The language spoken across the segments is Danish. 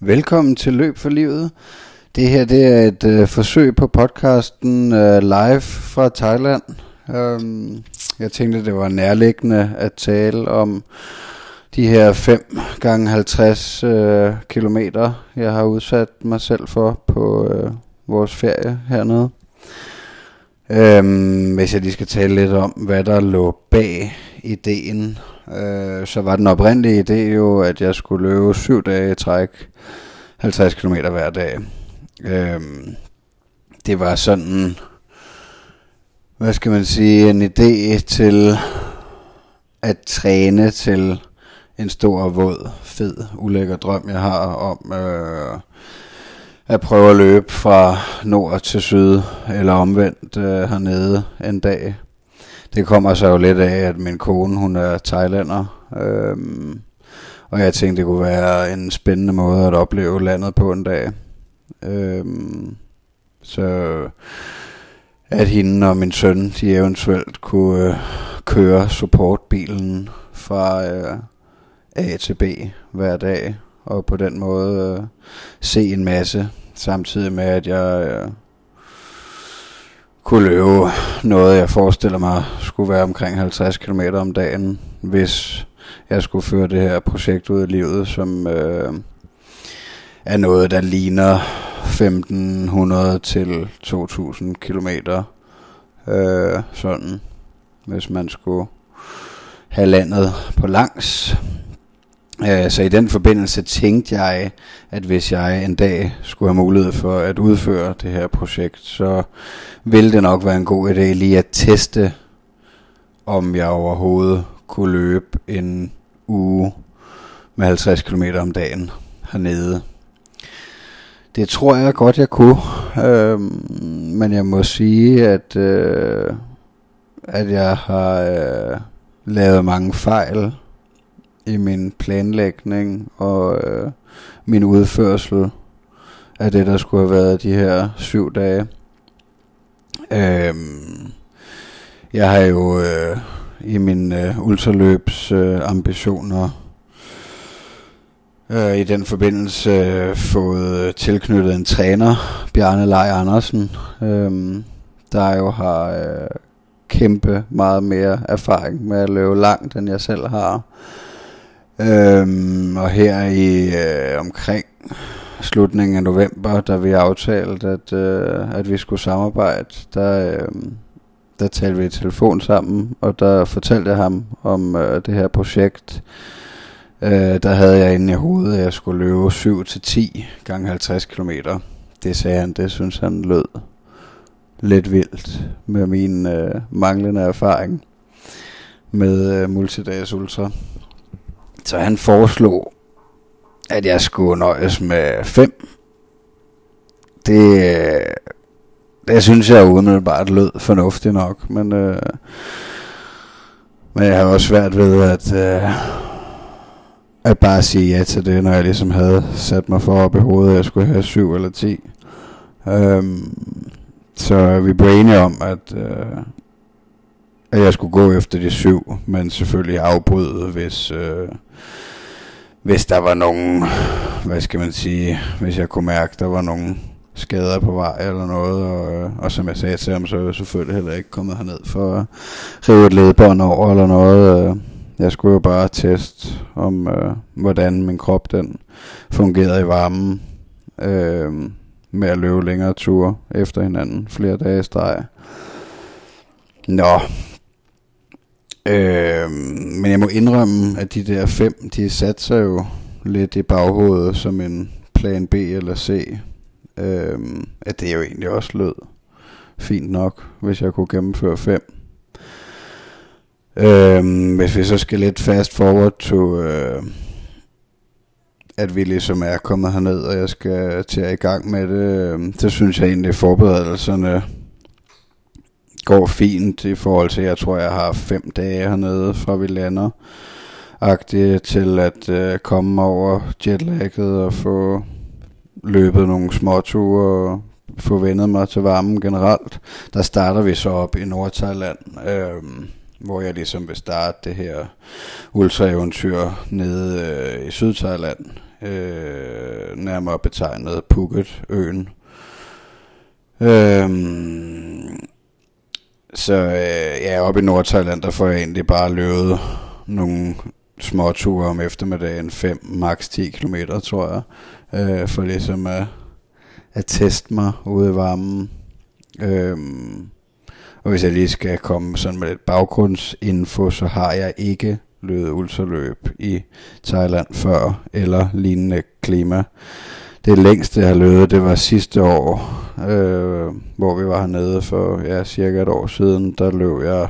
Velkommen til Løb for Livet. Det her det er et øh, forsøg på podcasten øh, live fra Thailand. Øhm, jeg tænkte, det var nærliggende at tale om de her 5 gange 50 øh, kilometer, jeg har udsat mig selv for på øh, vores ferie hernede. Øhm, hvis jeg lige skal tale lidt om, hvad der lå bag ideen, øh, så var den oprindelige idé jo, at jeg skulle løbe syv dage i træk, 50 km hver dag. Øh, det var sådan, hvad skal man sige, en idé til at træne til en stor, våd, fed, ulækker drøm, jeg har om øh, at prøve at løbe fra nord til syd, eller omvendt øh, hernede en dag. Det kommer så jo lidt af, at min kone, hun er thailander, øh, og jeg tænkte, det kunne være en spændende måde at opleve landet på en dag. Øh, så at hende og min søn, de eventuelt kunne øh, køre supportbilen fra øh, A til B hver dag, og på den måde øh, se en masse, samtidig med at jeg øh, kunne løbe noget, jeg forestiller mig skulle være omkring 50 km om dagen, hvis jeg skulle føre det her projekt ud i livet, som øh, er noget, der ligner 1500 til 2000 km. Øh, sådan, hvis man skulle have landet på langs. Øh, så i den forbindelse tænkte jeg, at hvis jeg en dag skulle have mulighed for at udføre det her projekt, så ville det nok være en god idé lige at teste, om jeg overhovedet kunne løbe en uge med 50 km om dagen hernede. Det tror jeg godt, jeg kunne. Øh, men jeg må sige, at, øh, at jeg har øh, lavet mange fejl i min planlægning og øh, min udførsel af det, der skulle have været de her syv dage. Øh, jeg har jo øh, i mine øh, ultraløbs øh, ambitioner øh, i den forbindelse øh, fået øh, tilknyttet en træner, Bjarne Lej Andersen, øh, der jo har øh, kæmpe meget mere erfaring med at løbe langt, end jeg selv har. Øhm, og her i øh, omkring slutningen af november, da vi aftalte, at, øh, at vi skulle samarbejde, der, øh, der talte vi i telefon sammen, og der fortalte jeg ham om øh, det her projekt, Øh, der havde jeg inde i hovedet, at jeg skulle løbe 7 til 10 gange 50 km. Det sagde han, det synes han lød lidt vildt med min øh, manglende erfaring med øh, multidags ultra. Så han foreslog, at jeg skulle nøjes med 5. Det, det synes jeg umiddelbart lød fornuftigt nok, men, øh, men jeg har også svært ved at... Øh, at bare sige ja til det, når jeg ligesom havde sat mig for op i hovedet, at jeg skulle have 7 eller 10. Øhm, så vi blev enige om, at, øh, at jeg skulle gå efter de syv, men selvfølgelig afbryde, hvis, øh, hvis der var nogen, hvad skal man sige, hvis jeg kunne mærke, der var nogen skader på vej eller noget, og, øh, og som jeg sagde til ham, så er jeg selvfølgelig heller ikke kommet herned for at rive et ledbånd over eller noget. Øh, jeg skulle jo bare teste om, øh, hvordan min krop den fungerede i varmen øh, med at løbe længere ture efter hinanden flere dage i streg. Nå. Øh, men jeg må indrømme, at de der fem, de satte sig jo lidt i baghovedet som en plan B eller C. Øh, at det jo egentlig også lød fint nok, hvis jeg kunne gennemføre fem. Øh, hvis vi så skal lidt fast forward to, øh, at vi ligesom er kommet herned, og jeg skal til at i gang med det, øh, så synes jeg egentlig, at forberedelserne går fint i forhold til, jeg tror, jeg har fem dage hernede, fra vi lander, agtigt til at øh, komme over jetlagget og få løbet nogle småture og få vendet mig til varmen generelt. Der starter vi så op i Nordthailand. Øh, hvor jeg ligesom vil starte det her ultraeventyr nede øh, i Sydthailand. Øh, nærmere betegnet Phuket-øen. Øh, så øh, ja, oppe i Nordthailand, der får jeg egentlig bare løbet nogle små ture om eftermiddagen, 5, maks 10 km, tror jeg, øh, for ligesom at, at teste mig ude i varmen. Øhm, og hvis jeg lige skal komme sådan med lidt baggrundsinfo, så har jeg ikke løbet ultraløb i Thailand før, eller lignende klima. Det længste jeg har løbet, det var sidste år, øh, hvor vi var hernede for ja, cirka et år siden. Der løb jeg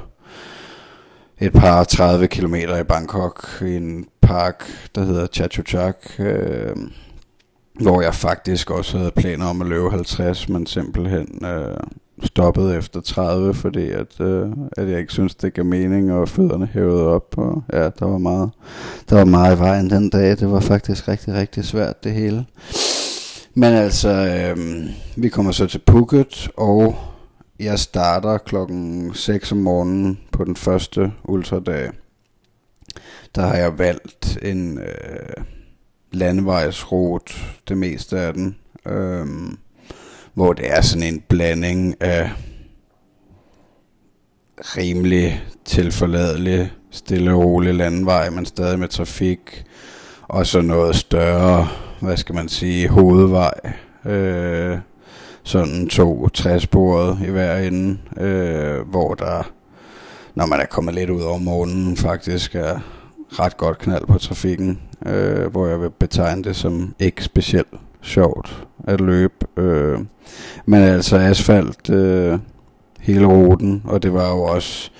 et par 30 kilometer i Bangkok i en park, der hedder Chatuchak, øh, hvor jeg faktisk også havde planer om at løbe 50, men simpelthen øh, stoppede efter 30, fordi at, øh, at jeg ikke synes det gav mening, og fødderne hævede op, og ja, der var meget, der var meget i vejen den dag. Det var faktisk rigtig, rigtig svært det hele. Men altså, øh, vi kommer så til Phuket, og jeg starter klokken 6 om morgenen på den første ultradag. Der har jeg valgt en øh, landevejsrute, det meste af den. Øh, hvor det er sådan en blanding af rimelig tilforladelig, stille og rolig landevej, men stadig med trafik, og så noget større, hvad skal man sige, hovedvej, øh, sådan to træsporet i hver ende, øh, hvor der, når man er kommet lidt ud over morgenen, faktisk er ret godt knald på trafikken, øh, hvor jeg vil betegne det som ikke specielt sjovt at løbe. Øh, men altså asfalt øh, hele ruten, og det var jo også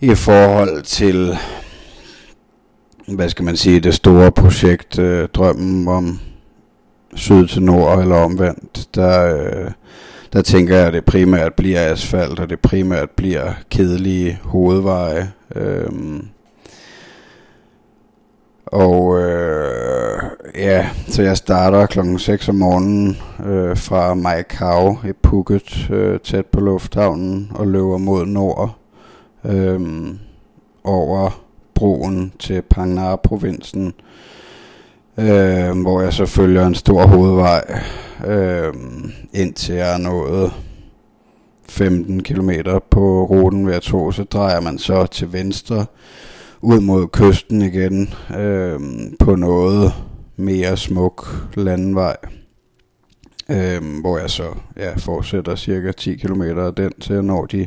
i forhold til, hvad skal man sige, det store projekt, øh, drømmen om syd til nord eller omvendt, der, øh, der tænker jeg, at det primært bliver asfalt, og det primært bliver kedelige hovedveje. Øh, og øh, ja, så jeg starter klokken 6 om morgenen øh, fra Maikau i Phuket, øh, tæt på lufthavnen, og løber mod nord øh, over broen til pangnar provinsen øh, hvor jeg så følger en stor hovedvej, øh, indtil jeg er nået 15 km på ruten ved at tro, så drejer man så til venstre, ud mod kysten igen øh, på noget mere smuk landvej. Øh, hvor jeg så ja, fortsætter cirka 10 km af den til jeg når de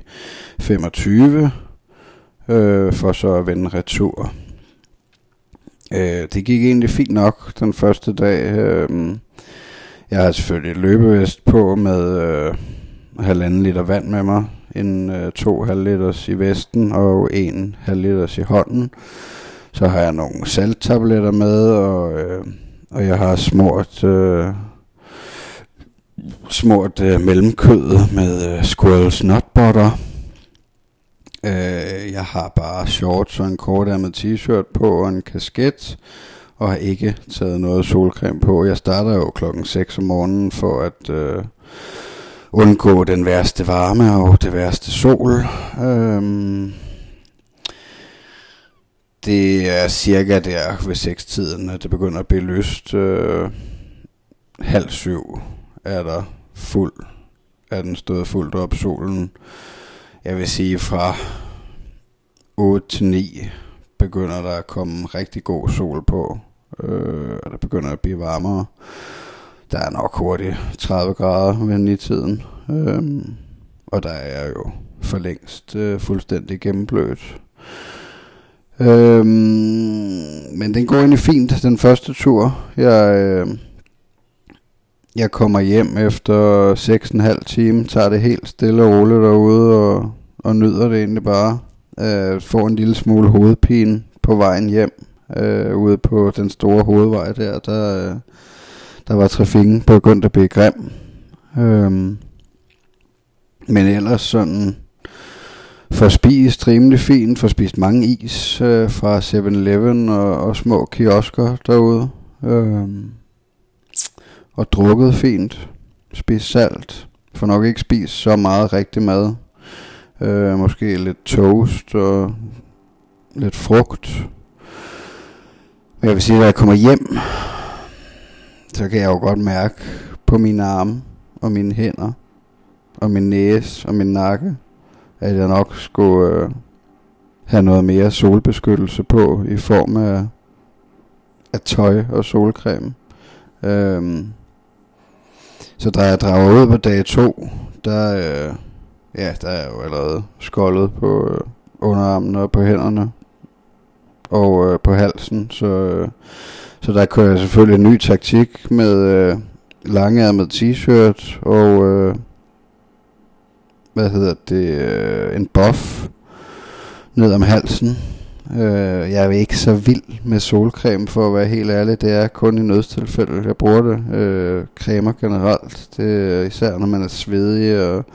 25 øh, for så at vende retur. Øh, det gik egentlig fint nok den første dag. Øh, jeg har selvfølgelig løbevest på med øh, halvanden liter vand med mig, en øh, to halvliters i vesten og en halvliters i hånden. Så har jeg nogle salttabletter med, og, øh, og jeg har smurt, øh, smurt øh, mellemkødet med øh, squirrels nut butter. Øh, jeg har bare shorts og en kortærmet t-shirt på og en kasket og har ikke taget noget solcreme på. Jeg starter jo klokken 6 om morgenen for at øh, undgå den værste varme og det værste sol. Øhm, det er cirka der ved 6-tiden, at det begynder at blive lyst. Øh, halv syv er der fuld, er den stået fuldt op solen. Jeg vil sige fra 8 til 9 begynder der at komme rigtig god sol på, øh, og det begynder at blive varmere der er nok hurtigt 30 grader ved i tiden. øh, og der er jo for længst øh, fuldstændig gennemblødt. Øh, men den går egentlig fint, den første tur. Jeg, øh, jeg kommer hjem efter 6,5 timer, tager det helt stille og roligt derude, og, og nyder det egentlig bare. Øh, får en lille smule hovedpine på vejen hjem, øh, ude på den store hovedvej der, der... Øh, der var trafikken begyndt at blive grim. Øh, men ellers sådan for spist rimelig fint, for spist mange is øh, fra 7-Eleven og, og små kiosker derude. Øh, og drukket fint. Spist salt. For nok ikke spist så meget rigtig mad. Øh, måske lidt toast og lidt frugt. Men jeg vil sige, at jeg kommer hjem, så kan jeg jo godt mærke på mine arme og mine hænder og min næse og min nakke, at jeg nok skulle øh, have noget mere solbeskyttelse på i form af, af tøj og solcreme. Øhm, så da jeg drager ud på dag 2, der, øh, ja, der er jo allerede skoldet på øh, underarmene og på hænderne og øh, på halsen, så, øh, så der kører jeg selvfølgelig en ny taktik med øh, langærmet t-shirt og øh, hvad hedder det, øh, en buff ned om halsen. Øh, jeg er ikke så vild med solcreme, for at være helt ærlig. Det er kun i nødstilfælde, jeg bruger det. Øh, cremer generelt. Det er især når man er svedig og,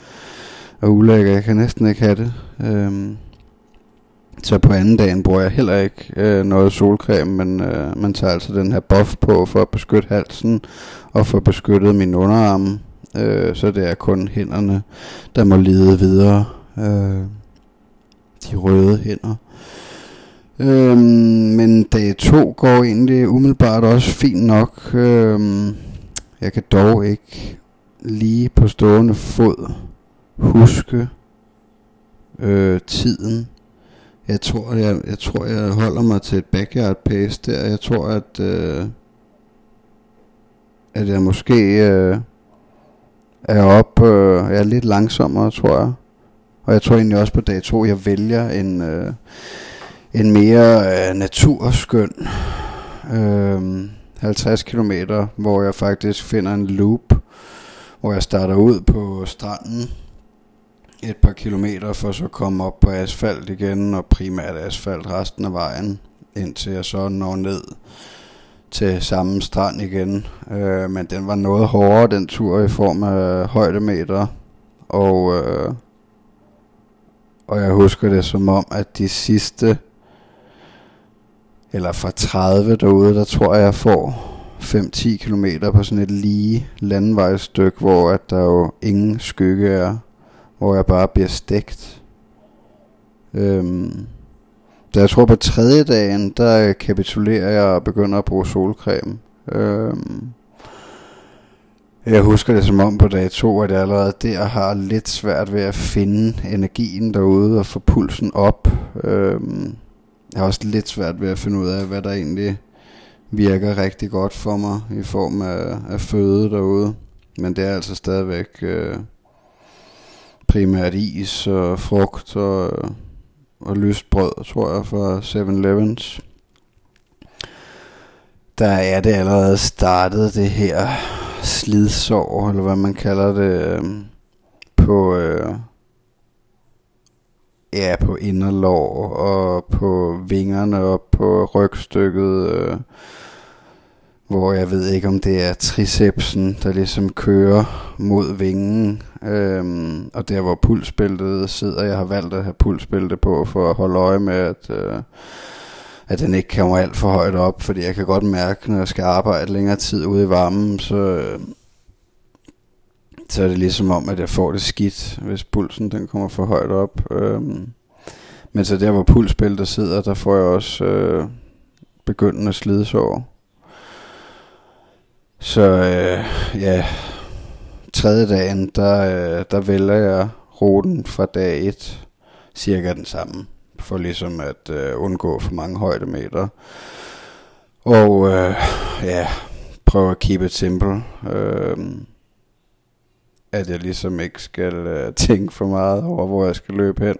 og ulækker. Jeg kan næsten ikke have det. Øh, så på anden dagen bruger jeg heller ikke øh, noget solcreme, men øh, man tager altså den her buff på for at beskytte halsen og for at beskytte min underarm. Øh, så det er kun hænderne, der må lide videre. Øh, de røde hænder. Øhm, men dag 2 går egentlig umiddelbart også fint nok. Øhm, jeg kan dog ikke lige på stående fod huske øh, tiden. Jeg tror, jeg, jeg tror, jeg holder mig til et backyard pace der. Jeg tror, at, øh, at jeg måske øh, er op, øh, jeg er lidt langsommere, tror jeg. Og jeg tror egentlig også på dag 2, jeg vælger en, øh, en mere øh, naturskøn øh, 50 km, hvor jeg faktisk finder en loop, hvor jeg starter ud på stranden et par kilometer, for så at komme op på asfalt igen, og primært asfalt resten af vejen, indtil jeg så når ned til samme strand igen. Øh, men den var noget hårdere, den tur, i form af højdemeter, og... Øh, og jeg husker det som om, at de sidste, eller fra 30 derude, der tror jeg, jeg får 5-10 km på sådan et lige landvejsstykke, hvor at der jo ingen skygge er, hvor jeg bare bliver stegt. Øhm, da jeg tror på tredje dagen, der kapitulerer jeg og begynder at bruge solcreme. Øhm, jeg husker det som om på dag to, at jeg allerede der har lidt svært ved at finde energien derude og få pulsen op. Øhm, jeg har også lidt svært ved at finde ud af, hvad der egentlig virker rigtig godt for mig i form af, af føde derude. Men det er altså stadigvæk øh, primært is og frugt og, og lyst brød, tror jeg, fra 7-Elevens. Der er det allerede startet, det her slidsår, eller hvad man kalder det, øh, på, øh, ja, på inderlår og på vingerne og på rygstykket, øh, hvor jeg ved ikke, om det er tricepsen, der ligesom kører mod vingen, øhm, og der hvor pulsbæltet sidder, jeg har valgt at have pulsbælte på for at holde øje med, at, øh, at den ikke kommer alt for højt op, fordi jeg kan godt mærke, når jeg skal arbejde længere tid ude i varmen, så, øh, så er det ligesom om, at jeg får det skidt, hvis pulsen den kommer for højt op. Øhm, men så der, hvor pulsbæltet sidder, der får jeg også øh, begyndende slidesår. Så øh, ja, tredje dagen, der, øh, der vælger jeg ruten fra dag 1, cirka den samme for ligesom at øh, undgå for mange højdemeter. Og øh, ja, prøve at keep it simple. Øh, at jeg ligesom ikke skal øh, tænke for meget over, hvor jeg skal løbe hen.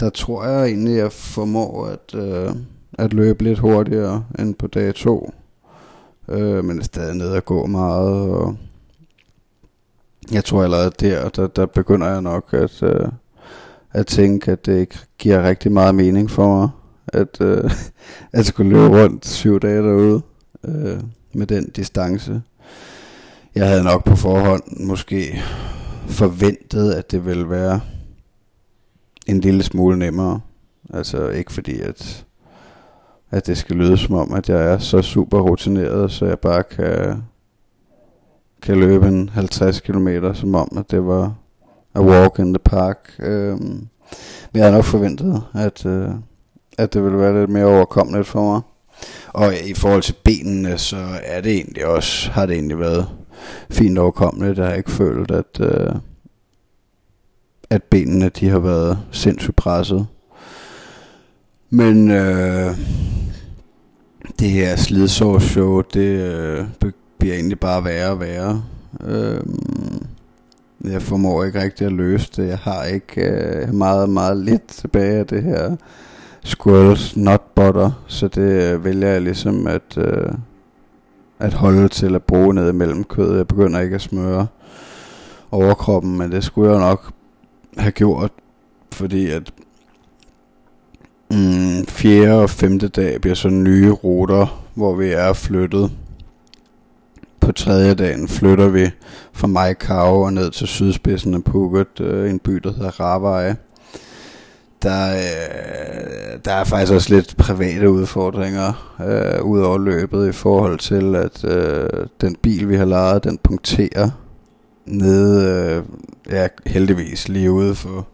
Der tror jeg egentlig, at jeg formår at, øh, at løbe lidt hurtigere end på dag 2. Øh, men det er stadig ned at gå meget. Og jeg tror allerede der, der, der begynder jeg nok at... Øh, at tænke, at det ikke giver rigtig meget mening for mig, at, øh, at skulle løbe rundt syv dage derude øh, med den distance. Jeg havde nok på forhånd måske forventet, at det ville være en lille smule nemmere. Altså ikke fordi, at, at det skal lyde som om, at jeg er så super rutineret, så jeg bare kan, kan løbe en 50 km, som om, at det var A Walk in the Park. Øhm, men jeg havde nok forventet, at, øh, at det ville være lidt mere overkommeligt for mig. Og i forhold til benene, så er det egentlig også, har det egentlig været fint overkommeligt. Jeg har ikke følt, at, øh, at benene de har været sindssygt presset. Men øh, det her slidsårsshow, det øh, bliver egentlig bare værre og værre. Øh, jeg formår ikke rigtig at løse det. Jeg har ikke øh, meget, meget lidt tilbage af det her squirrels not butter, så det øh, vælger jeg ligesom at, øh, at holde til at bruge ned mellem kødet. Jeg begynder ikke at smøre overkroppen, men det skulle jeg nok have gjort, fordi at mm, fjerde og femte dag bliver så nye ruter, hvor vi er flyttet. På tredje dagen flytter vi fra Maikau og ned til sydspidsen af Phuket, øh, en by, der hedder Ravai. Der, øh, der er faktisk også lidt private udfordringer øh, ud over løbet i forhold til, at øh, den bil, vi har lejet, den punkterer nede, øh, ja, heldigvis lige ude for,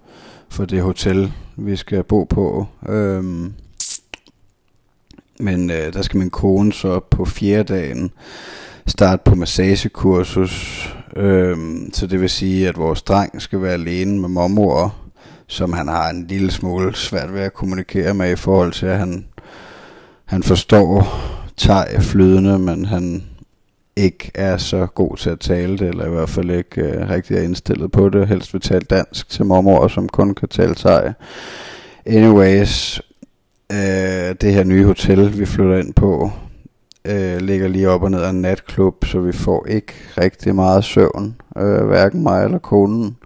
for det hotel, vi skal bo på. Øhm, men øh, der skal min kone så på fjerde dagen starte på massagekursus. Øhm, så det vil sige, at vores dreng skal være alene med mormor, som han har en lille smule svært ved at kommunikere med i forhold til, at han, han forstår tag flydende, men han ikke er så god til at tale det, eller i hvert fald ikke øh, rigtig er indstillet på det. Helst vil tale dansk til mormor, som kun kan tale thai. Anyways, øh, det her nye hotel, vi flytter ind på, øh, ligger lige op og ned af en natklub, så vi får ikke rigtig meget søvn, øh, hverken mig eller konen.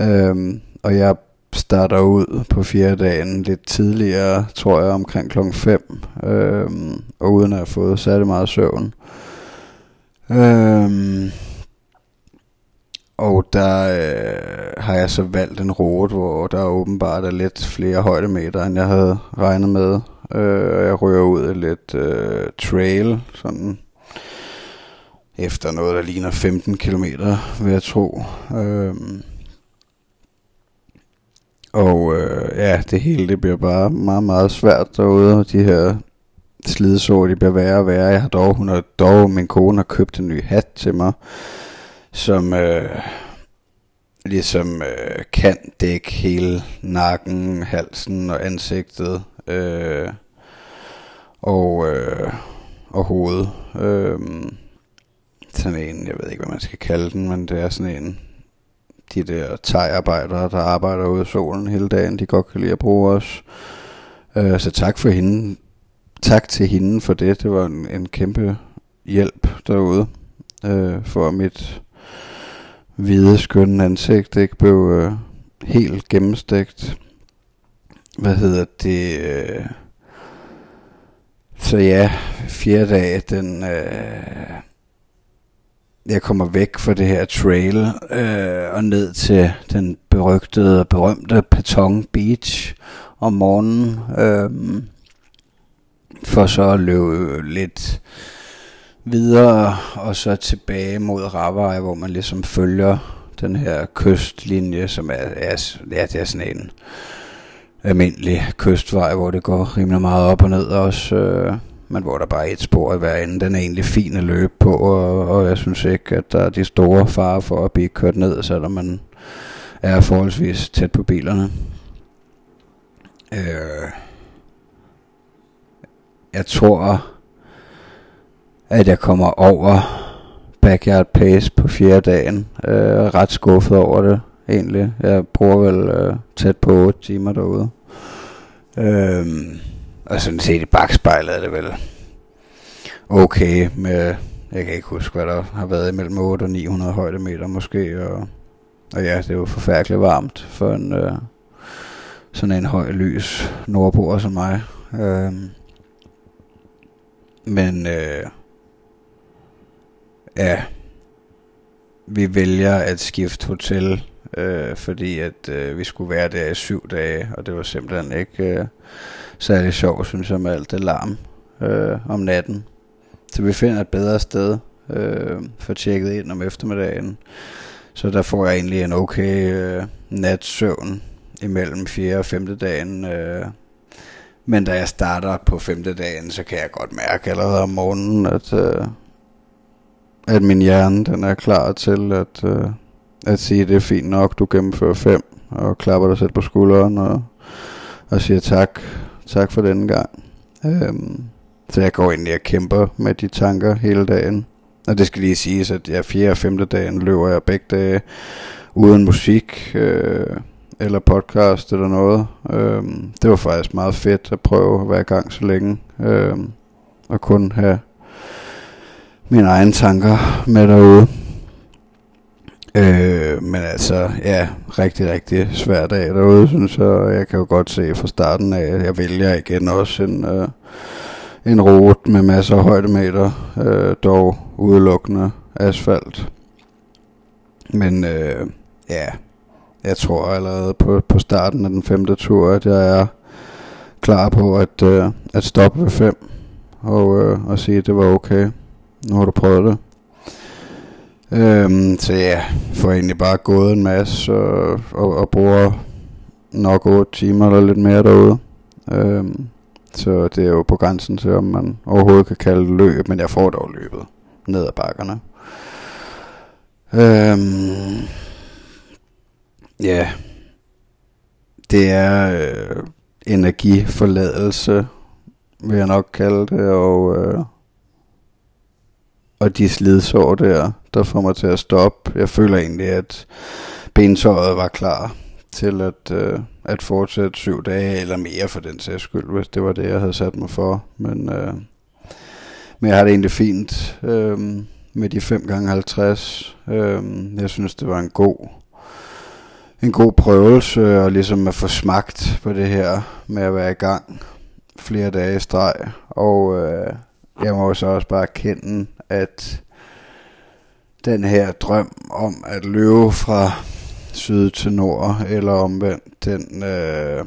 Øh, og jeg starter ud på fjerde dagen lidt tidligere, tror jeg, omkring klokken 5, øh, og uden at have fået særlig meget søvn. Øh, og der øh, har jeg så valgt en rute, hvor der åbenbart er lidt flere højdemeter, end jeg havde regnet med. Øh, jeg rører ud af lidt øh, trail, sådan efter noget, der ligner 15 km, vil jeg tro. Øh, og øh, ja, det hele det bliver bare meget, meget svært derude, og de her slidesår, de bliver værre og værre. Jeg har dog, hun har dog, min kone har købt en ny hat til mig, som øh, ligesom øh, kan dække hele nakken, halsen og ansigtet øh, og, øh, og hovedet. Øh, sådan en, jeg ved ikke, hvad man skal kalde den, men det er sådan en, de der tegarbejdere, der arbejder ude i solen hele dagen, de godt kan lide at bruge os. Øh, så tak for hende. Tak til hende for det. Det var en, en kæmpe hjælp derude. Øh, for mit hvide, skønne ansigt ikke blev øh, helt gennemstegt. Hvad hedder det? Øh, så ja, fjerde dag, den... Øh, jeg kommer væk fra det her trail øh, og ned til den berygtede og berømte Patong Beach om morgenen. Øh, for så at løbe lidt videre og så tilbage mod Ravai, hvor man ligesom følger den her kystlinje, som er, er, ja, det er sådan en almindelig kystvej, hvor det går rimelig meget op og ned også, øh, men hvor der bare er et spor i hver ende. Den er egentlig fin at løbe på, og, og jeg synes ikke, at der er de store farer for at blive kørt ned, selvom man er forholdsvis tæt på bilerne. Øh, jeg tror, at jeg kommer over backyard pace på fjerde dagen. Øh, ret skuffet over det, egentlig. Jeg bruger vel øh, tæt på 8 timer derude. Øh, og sådan set i bagspejlet er det vel okay med, jeg kan ikke huske, hvad der har været imellem 8 og 900 højdemeter måske, og, og ja, det er jo forfærdeligt varmt for en øh, sådan en høj lys nordboer som mig. Øh, men øh, ja, vi vælger at skifte hotel, øh, fordi at øh, vi skulle være der i syv dage, og det var simpelthen ikke øh, særlig sjov, synes jeg, med alt det larm øh, om natten. Så vi finder et bedre sted øh, for tjekket ind om eftermiddagen. Så der får jeg egentlig en okay øh, natsøvn imellem 4. og 5. dagen. Øh, Men da jeg starter på 5. dagen, så kan jeg godt mærke allerede om morgenen, at, øh, at min hjerne den er klar til at, øh, at sige, det er fint nok, du gennemfører 5, og klapper dig selv på skulderen, og, og siger tak, tak for denne gang. Øhm, så jeg går ind og kæmper med de tanker hele dagen. Og det skal lige siges, at jeg 4. og 5. dagen løber jeg begge dage uden musik øh, eller podcast eller noget. Øhm, det var faktisk meget fedt at prøve at være i gang så længe. Øh, og kun have mine egne tanker med derude. Øh, men altså, ja, rigtig, rigtig svær dag derude, synes jeg. Jeg kan jo godt se fra starten af, at jeg vælger igen også en, øh, en rute med masser af højdemeter, øh, dog udelukkende asfalt. Men øh, ja, jeg tror allerede på, på starten af den femte tur, at jeg er klar på at, øh, at stoppe ved fem og, øh, og sige, at det var okay. Nu har du prøvet det. Øhm, så ja, får egentlig bare gået en masse og, og, og bruger nok 8 timer eller lidt mere derude. Øhm, så det er jo på grænsen til, om man overhovedet kan kalde det løb, men jeg får dog løbet ned ad bakkerne. Øhm, ja, det er øh, energiforladelse, vil jeg nok kalde det, og, øh, og de slidsår der, der får mig til at stoppe. Jeg føler egentlig, at bensåret var klar til at, øh, at fortsætte syv dage, eller mere for den sags skyld, hvis det var det, jeg havde sat mig for. Men, øh, men jeg har det egentlig fint øh, med de 5 gange 50 øh, Jeg synes, det var en god, en god prøvelse, og ligesom at få smagt på det her med at være i gang flere dage i streg. Og øh, jeg må så også bare kende, at den her drøm om at løbe fra syd til nord, eller omvendt, den, øh,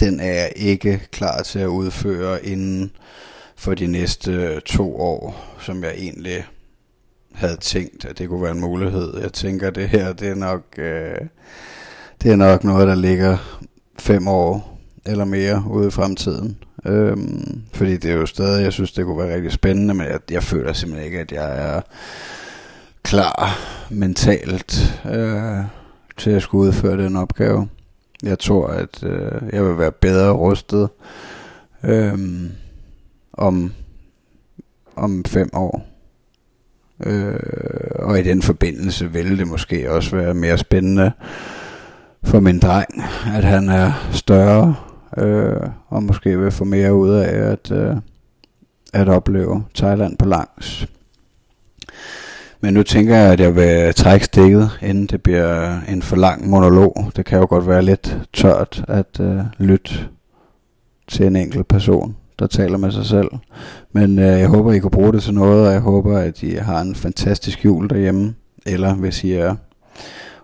den er jeg ikke klar til at udføre inden for de næste to år, som jeg egentlig havde tænkt, at det kunne være en mulighed. Jeg tænker, at det her, det er nok, øh, det er nok noget, der ligger fem år eller mere ude i fremtiden. Øhm, fordi det er jo stadig, jeg synes, det kunne være rigtig spændende, men jeg, jeg føler simpelthen ikke, at jeg er klar mentalt øh, til at skulle udføre den opgave. Jeg tror, at øh, jeg vil være bedre rustet øh, om, om fem år. Øh, og i den forbindelse vil det måske også være mere spændende for min dreng, at han er større, øh, og måske vil få mere ud af at, øh, at opleve Thailand på langs. Men nu tænker jeg, at jeg vil trække stikket, inden det bliver en for lang monolog. Det kan jo godt være lidt tørt at øh, lytte til en enkelt person, der taler med sig selv. Men øh, jeg håber, I kunne bruge det til noget, og jeg håber, at I har en fantastisk jul derhjemme. Eller hvis I er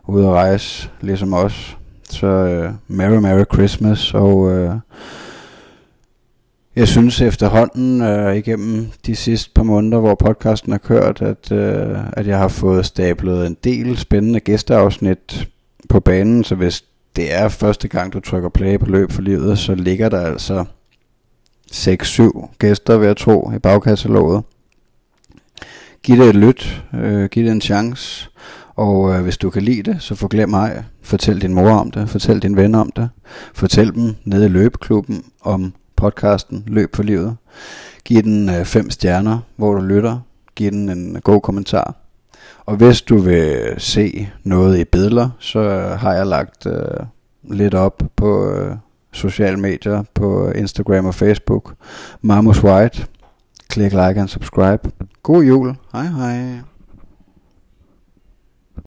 ude at rejse, ligesom os. Så øh, Merry Merry Christmas, og... Øh, jeg synes efterhånden øh, igennem de sidste par måneder, hvor podcasten har kørt, at, øh, at jeg har fået stablet en del spændende gæsteafsnit på banen, så hvis det er første gang, du trykker play på løb for livet, så ligger der altså 6-7 gæster, ved at tro, i bagkataloget. Giv det et lyt, øh, giv det en chance, og øh, hvis du kan lide det, så forglem mig. Fortæl din mor om det, fortæl din ven om det, fortæl dem nede i løbeklubben om podcasten Løb for livet. Giv den øh, fem stjerner, hvor du lytter. Giv den en øh, god kommentar. Og hvis du vil øh, se noget i billeder, så øh, har jeg lagt øh, lidt op på øh, sociale medier, på Instagram og Facebook. Mamus White. Klik like and subscribe. God jul. Hej hej.